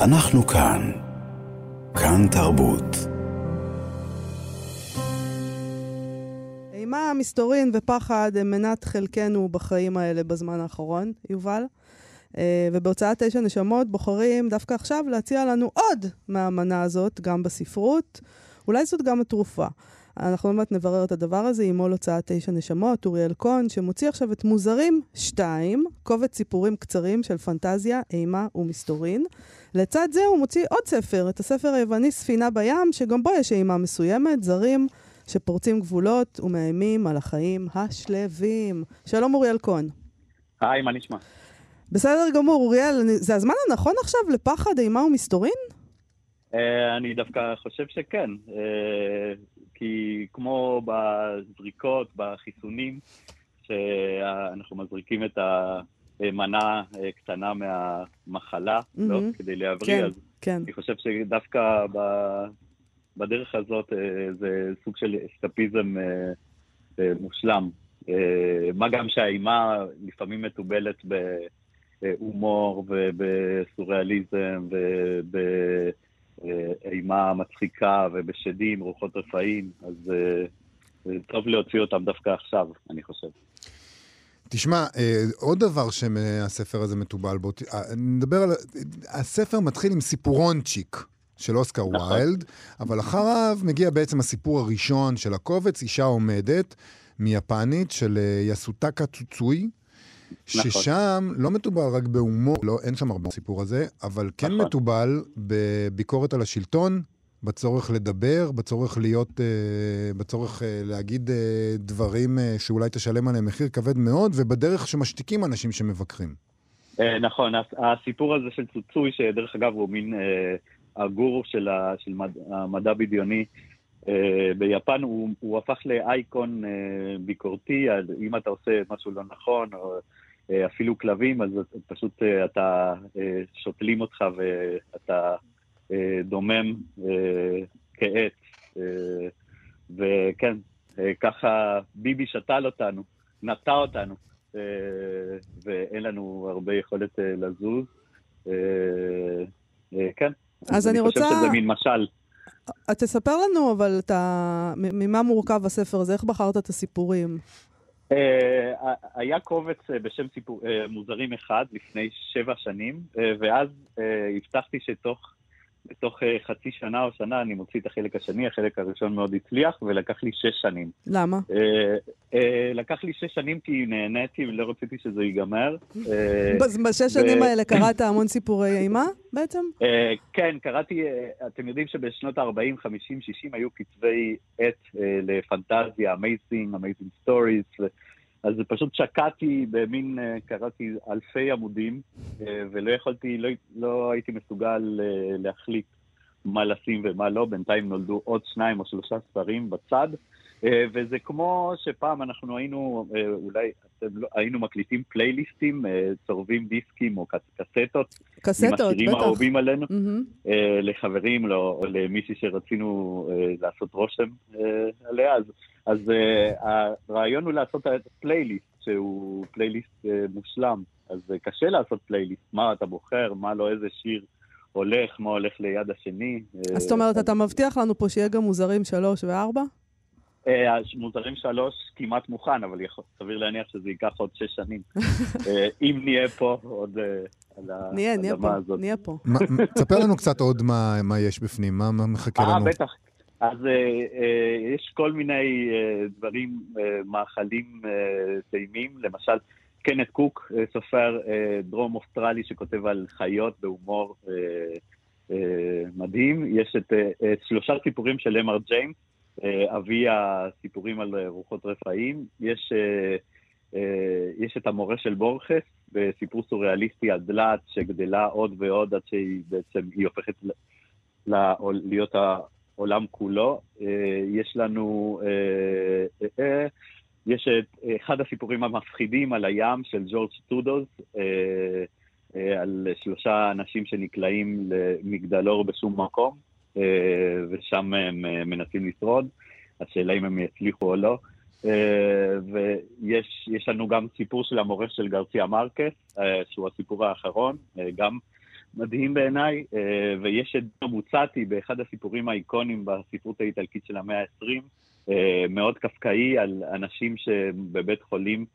אנחנו כאן. כאן תרבות. אימה, מסתורין ופחד הם מנת חלקנו בחיים האלה בזמן האחרון, יובל. אה, ובהוצאת תשע נשמות בוחרים דווקא עכשיו להציע לנו עוד מהמנה הזאת, גם בספרות. אולי זאת גם התרופה. אנחנו באמת נברר את הדבר הזה עם מול הוצאת תשע נשמות, אוריאל קון, שמוציא עכשיו את מוזרים 2, קובץ סיפורים קצרים של פנטזיה, אימה ומסתורין. לצד זה הוא מוציא עוד ספר, את הספר היווני ספינה בים, שגם בו יש אימה מסוימת, זרים שפורצים גבולות ומאיימים על החיים השלווים. שלום אוריאל קון. היי, מה נשמע? בסדר גמור, אוריאל, זה הזמן הנכון עכשיו לפחד, אימה ומסתורין? Uh, אני דווקא חושב שכן, uh, כי כמו בזריקות, בחיסונים, שאנחנו מזריקים את המנה אה, קטנה מהמחלה, mm-hmm. לא? כדי להבריא, כן, אז כן. אני חושב שדווקא ב... בדרך הזאת זה סוג של אסקפיזם מושלם. מה גם שהאימה לפעמים מתובלת בהומור ובסוריאליזם וב... באימה מצחיקה ובשדים, רוחות רפאים, אז uh, טוב להוציא אותם דווקא עכשיו, אני חושב. תשמע, אה, עוד דבר שהספר הזה מתובל בו, אה, נדבר על... הספר מתחיל עם סיפורונצ'יק של אוסקר נכון. ויילד, אבל אחריו מגיע בעצם הסיפור הראשון של הקובץ, אישה עומדת, מיפנית של יסוטקה צוצוי. ששם לא מתובל רק בהומור, לא, אין שם הרבה סיפור הזה, אבל כן נכון. מתובל בביקורת על השלטון, בצורך לדבר, בצורך להיות, אה, בצורך אה, להגיד אה, דברים שאולי תשלם עליהם מחיר כבד מאוד, ובדרך שמשתיקים אנשים שמבקרים. נכון, הסיפור הזה של צוצוי, שדרך אגב הוא מין הגורו של המדע בדיוני, ביפן הוא, הוא הפך לאייקון ביקורתי, אם אתה עושה משהו לא נכון, או אה, אפילו כלבים, אז פשוט אה, אתה, אה, שותלים אותך ואתה דומם כעץ. וכן, ככה ביבי שתל אותנו, נטע אותנו, ואין לנו הרבה יכולת לזוז. כן. אז אני, אני רוצה... אני חושב שזה מין משל. תספר לנו, אבל אתה, ממה מורכב הספר הזה? איך בחרת את הסיפורים? Uh, היה קובץ uh, בשם סיפור, מוזרים אחד לפני שבע שנים, ואז הבטחתי שתוך בתוך uh, חצי שנה או שנה אני מוציא את החלק השני, החלק הראשון מאוד הצליח, ולקח לי שש שנים. למה? Uh, uh, לקח לי שש שנים כי נהניתי ולא רציתי שזה ייגמר. Uh, בשש שנים האלה קראת המון סיפורי אימה בעצם? Uh, כן, קראתי, אתם יודעים שבשנות ה-40, 50, 60 היו כתבי עת לפנטזיה, Amazing, Amazing Stories, אז פשוט שקעתי במין, אה, קראתי אלפי עמודים, אה, ולא יכולתי, לא, לא הייתי מסוגל אה, להחליט מה לשים ומה לא. בינתיים נולדו עוד שניים או שלושה ספרים בצד, וזה כמו שפעם אנחנו היינו, אולי לא, היינו מקליטים פלייליסטים, צורבים דיסקים או קסטות. קסטות, בטח. עם האהובים עלינו, mm-hmm. לחברים לא, או למישהי שרצינו לעשות רושם עליה. אז אז uh, הרעיון הוא לעשות פלייליסט, שהוא פלייליסט uh, מושלם. אז uh, קשה לעשות פלייליסט, מה אתה בוחר, מה לא, איזה שיר הולך, מה הולך ליד השני. אז זאת אומרת, אתה מבטיח לנו פה שיהיה גם מוזרים שלוש וארבע? מוזרים שלוש כמעט מוכן, אבל יכול, סביר להניח שזה ייקח עוד שש שנים. אם נהיה פה עוד על האדמה הזאת. נהיה פה, נהיה פה. תספר לנו קצת עוד מה יש בפנים, מה מחכה לנו. אה, בטח. אז uh, uh, יש כל מיני uh, דברים, מאכלים טעימים, למשל קנט קוק, סופר דרום אוסטרלי שכותב על חיות בהומור מדהים. יש את uh, שלושה סיפורים של אמר ג'יימס, אבי הסיפורים על רוחות רפאים. יש, יש את המורה של בורכס, בסיפור סוריאליסטי על דלת שגדלה עוד ועוד עד שהיא בעצם, היא הופכת ל, ל, להיות. העולם כולו. אה, יש לנו, אה, אה, יש את אחד הסיפורים המפחידים על הים של ג'ורג' טודוס, על שלושה אנשים שנקלעים למגדלור בשום מקום, ושם הם מנסים לשרוד. השאלה אם הם יצליחו או לא. ויש לנו גם סיפור של המורה של גרציה מרקס, שהוא הסיפור האחרון, גם מדהים בעיניי, אה, ויש את מוצטי באחד הסיפורים האיקונים בספרות האיטלקית של המאה ה-20, אה, מאוד קפקאי על אנשים שבבית חולים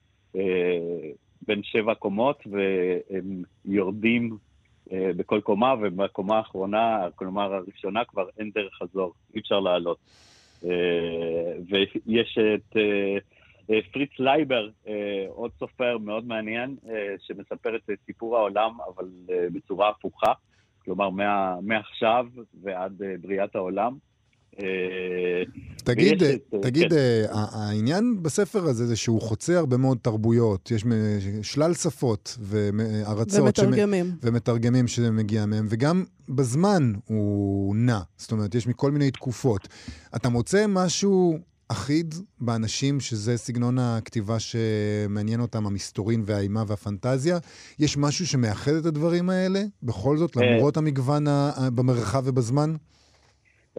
בין שבע קומות, והם יורדים בכל קומה, ובקומה האחרונה, כלומר הראשונה, כבר אין דרך חזור, אי אפשר לעלות. ויש את אה, פריץ לייבר, אה, עוד סופר מאוד מעניין, אה, שמספר את סיפור העולם, אבל בצורה הפוכה, כלומר מעכשיו ועד בריאת העולם. תגיד, תגיד, כן. העניין בספר הזה זה שהוא חוצה הרבה מאוד תרבויות, יש שלל שפות וארצות. ומתרגמים שזה מגיע מהם, וגם בזמן הוא נע, זאת אומרת, יש מכל מיני תקופות. אתה מוצא משהו אחיד באנשים שזה סגנון הכתיבה שמעניין אותם, המסתורין והאימה והפנטזיה? יש משהו שמאחד את הדברים האלה, בכל זאת, אה, למרות המגוון במרחב ובזמן?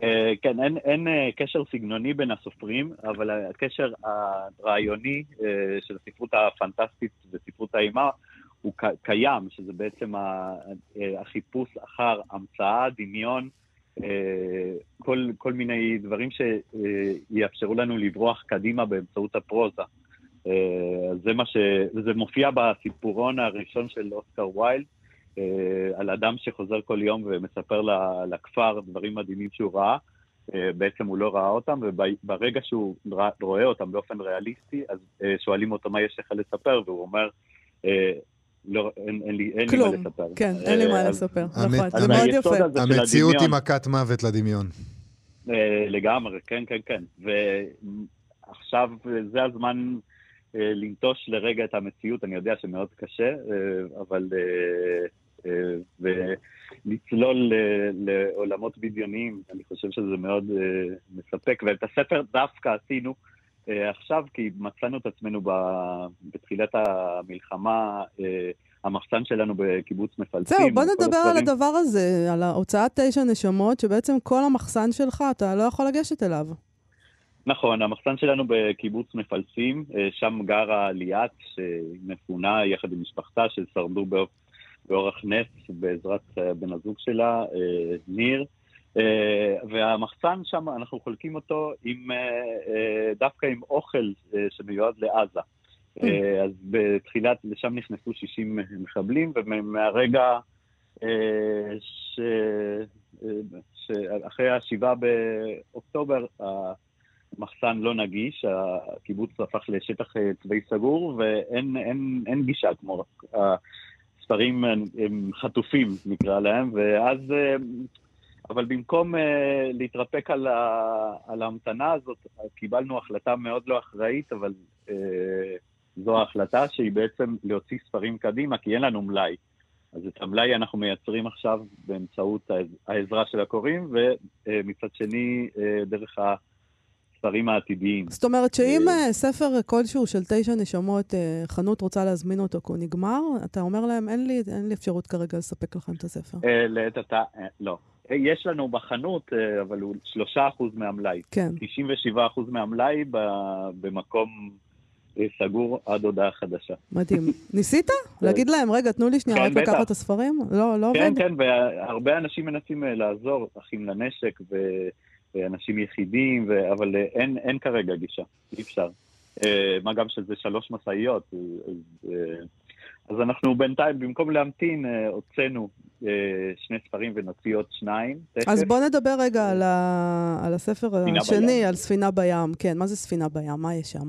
אה, כן, אין, אין אה, קשר סגנוני בין הסופרים, אבל הקשר הרעיוני של הספרות הפנטסטית וספרות האימה הוא קיים, שזה בעצם החיפוש אחר המצאה, דמיון, כל, כל מיני דברים שיאפשרו לנו לברוח קדימה באמצעות הפרוזה. אה, זה מה ש... זה מופיע בסיפורון הראשון של אוסקר ויילד, אה, על אדם שחוזר כל יום ומספר לכפר דברים מדהימים שהוא ראה. בעצם הוא לא ראה אותם, וברגע שהוא רואה אותם באופן ריאליסטי, אז שואלים אותו מה יש לך לספר, והוא אומר, לא, אין, אין לי, אין כלום. לי מה לספר. כן, אין לי מה אה, לספר, נכון, זה מאוד יפה. המציאות היא מכת מוות לדמיון. אה, לגמרי, כן, כן, כן. ועכשיו זה הזמן אה, לנטוש לרגע את המציאות, אני יודע שמאוד קשה, אבל... ולצלול לעולמות בדיוניים, אני חושב שזה מאוד מספק. ואת הספר דווקא עשינו עכשיו, כי מצאנו את עצמנו ב... בתחילת המלחמה, אה, המחסן שלנו בקיבוץ מפלצים. זהו, בוא נדבר על הדבר הזה, על ההוצאת תשע נשמות, שבעצם כל המחסן שלך, אתה לא יכול לגשת אליו. נכון, המחסן שלנו בקיבוץ מפלסים, אה, שם גרה ליאת, שמפונה יחד עם משפחתה, ששרדו באורח נס בעזרת בן הזוג שלה, ניר. אה, והמחסן שם, אנחנו חולקים אותו עם, אה, אה, דווקא עם אוכל שמיועד לעזה. Mm. אז בתחילת, לשם נכנסו 60 מחבלים, ומהרגע ש... שאחרי השבעה באוקטובר, המחסן לא נגיש, הקיבוץ הפך לשטח צבאי סגור, ואין אין, אין גישה כמו הספרים הם חטופים, נקרא להם, ואז אבל במקום uh, להתרפק על, ה, על ההמתנה הזאת, קיבלנו החלטה מאוד לא אחראית, אבל uh, זו ההחלטה שהיא בעצם להוציא ספרים קדימה, כי אין לנו מלאי. אז את המלאי אנחנו מייצרים עכשיו באמצעות העזרה של הקוראים, ומצד שני, uh, דרך הספרים העתידיים. זאת אומרת שאם uh, ספר כלשהו של תשע נשמות, uh, חנות רוצה להזמין אותו כי הוא נגמר, אתה אומר להם, אין לי, אין לי אפשרות כרגע לספק לכם את הספר. Uh, לעת עתה, uh, לא. יש לנו בחנות, אה, אבל הוא 3% מהמלאי. כן. 97% מהמלאי במקום אה, סגור עד הודעה חדשה. מדהים. ניסית? להגיד להם, רגע, תנו לי שנייה כן, רק לקחת את הספרים? לא, לא כן, עובד? כן, כן, והרבה אנשים מנסים אה, לעזור, אחים לנשק ואנשים יחידים, אבל אין, אין כרגע גישה, אי אפשר. מה גם שזה שלוש משאיות, אז, אז אנחנו בינתיים, במקום להמתין, הוצאנו אה, שני ספרים ונוציא עוד שניים. אז בוא נדבר רגע על, ה... על הספר השני, בים. על ספינה בים. כן, מה זה ספינה בים? מה יש שם?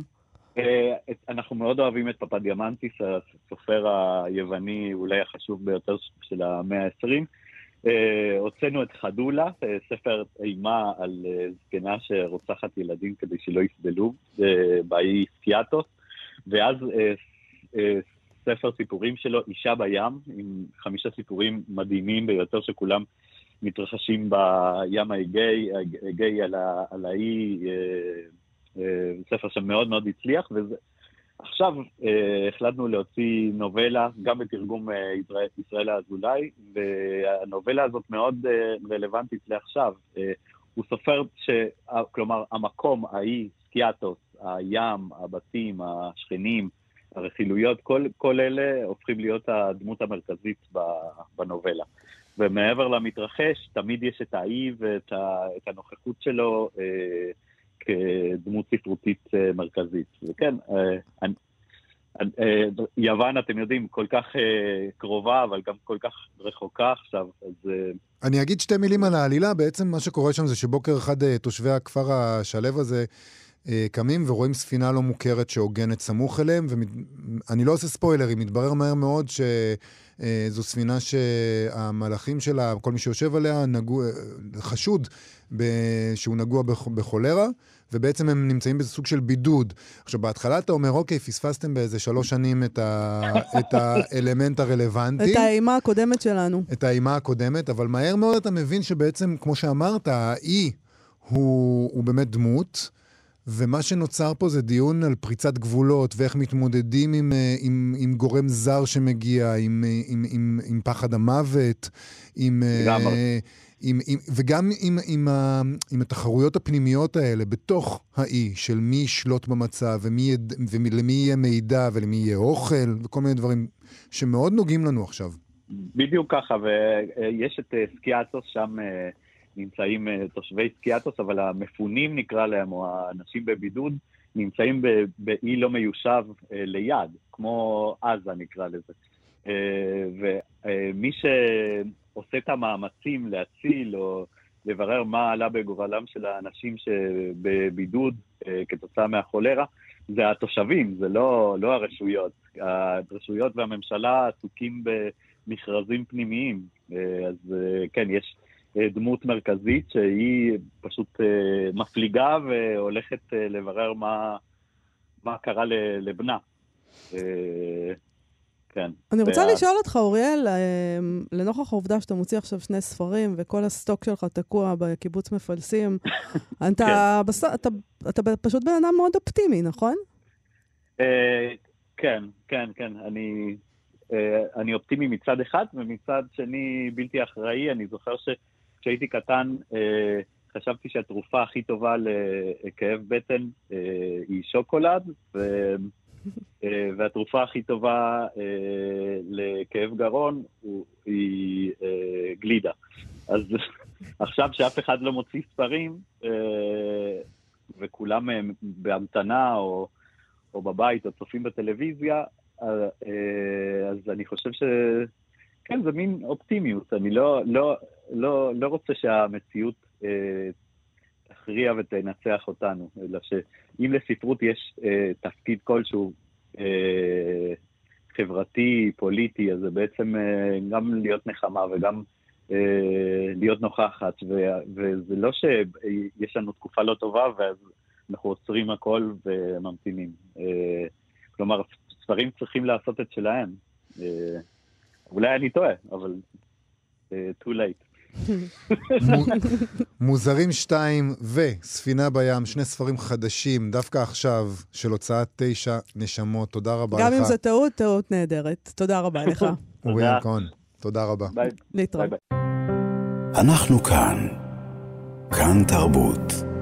אה, אנחנו מאוד אוהבים את פפדיאמנטיס, הסופר היווני אולי החשוב ביותר של המאה ה-20. אה, הוצאנו את חדולה, ספר אימה על זקנה שרוצחת ילדים כדי שלא יסבלו, באי סיאטוס, ואז ספר סיפורים שלו, אישה בים, עם חמישה סיפורים מדהימים ביותר שכולם מתרחשים בים האגאי, האגאי על, על האי, אה, אה, ספר שמאוד מאוד הצליח, ועכשיו אה, החלטנו להוציא נובלה, גם בתרגום ישראל, ישראל האזולאי, והנובלה הזאת מאוד רלוונטית לעכשיו. הוא סופר ש... כלומר, המקום, האי, סקיאטוס, הים, הבתים, השכנים, הרכילויות, כל, כל אלה הופכים להיות הדמות המרכזית בנובלה. ומעבר למתרחש, תמיד יש את האי ואת ה, את הנוכחות שלו אה, כדמות ספרותית אה, מרכזית. וכן, אה, אני, אה, יוון, אתם יודעים, כל כך אה, קרובה, אבל גם כל כך רחוקה עכשיו, אז... אה, אני אגיד שתי מילים על העלילה. בעצם מה שקורה שם זה שבוקר אחד תושבי הכפר השלו הזה קמים ורואים ספינה לא מוכרת שהוגנת סמוך אליהם, ואני לא עושה ספוילרים, מתברר מהר מאוד שזו ספינה שהמלאכים שלה, כל מי שיושב עליה, נגוע, חשוד שהוא נגוע בחולרה. ובעצם הם נמצאים באיזה סוג של בידוד. עכשיו, בהתחלה אתה אומר, אוקיי, פספסתם באיזה שלוש שנים את, ה, את האלמנט הרלוונטי. את האימה הקודמת שלנו. את האימה הקודמת, אבל מהר מאוד אתה מבין שבעצם, כמו שאמרת, האי הוא, הוא באמת דמות. ומה שנוצר פה זה דיון על פריצת גבולות ואיך מתמודדים עם, אה, עם, עם גורם זר שמגיע, עם, אה, עם, עם, עם פחד המוות, עם... Uh, עם, עם, וגם עם, עם, ה, עם התחרויות הפנימיות האלה בתוך האי, של מי ישלוט במצב, ומי, ולמי יהיה מידע, ולמי יהיה אוכל, וכל מיני דברים שמאוד נוגעים לנו עכשיו. בדיוק ככה, ויש את אה, סקיאטוס, שם אה, נמצאים אה, תושבי סקיאטוס, אבל המפונים נקרא להם, או האנשים בבידוד, נמצאים באי לא מיושב ליד, כמו עזה נקרא לזה. ומי ש... עושה את המאמצים להציל או לברר מה עלה בגורלם של האנשים שבבידוד אה, כתוצאה מהחולרה, זה התושבים, זה לא, לא הרשויות. הרשויות והממשלה עסוקים במכרזים פנימיים. אה, אז אה, כן, יש דמות מרכזית שהיא פשוט מפליגה והולכת לברר מה, מה קרה לבנה. כן. אני רוצה וה... לשאול אותך, אוריאל, לנוכח העובדה שאתה מוציא עכשיו שני ספרים וכל הסטוק שלך תקוע בקיבוץ מפלסים, אתה, כן. בס... אתה, אתה, פשוט בן אדם מאוד אופטימי, נכון? אה, כן, כן, כן. אני, אה, אני אופטימי מצד אחד, ומצד שני בלתי אחראי. אני זוכר שכשהייתי קטן, אה, חשבתי שהתרופה הכי טובה לכאב בטן היא שוקולד, ו... אה, והתרופה הכי טובה אה, לכאב גרון היא אה, גלידה. אז עכשיו שאף אחד לא מוציא ספרים, וכולם בהמתנה או, או בבית או צופים בטלוויזיה, אז אני חושב ש... כן, זה מין אופטימיות. אני לא, לא, לא, לא רוצה שהמציאות תכריע ותנצח אותנו, אלא שאם לספרות יש אה, תפקיד כלשהו אה, חברתי, פוליטי, אז זה בעצם אה, גם להיות נחמה וגם אה, להיות נוכחת, ו, וזה לא שיש לנו תקופה לא טובה ואז אנחנו עוצרים הכל וממתינים. אה, כלומר, ספרים צריכים לעשות את שלהם. אה, אולי אני טועה, אבל אה, too late. מוזרים 2 וספינה בים, שני ספרים חדשים, דווקא עכשיו, של הוצאת תשע נשמות. תודה רבה גם לך. גם אם זו טעות, טעות נהדרת. תודה רבה לך. אוריאל כהן, תודה רבה. ביי. להתראות. אנחנו כאן. כאן תרבות.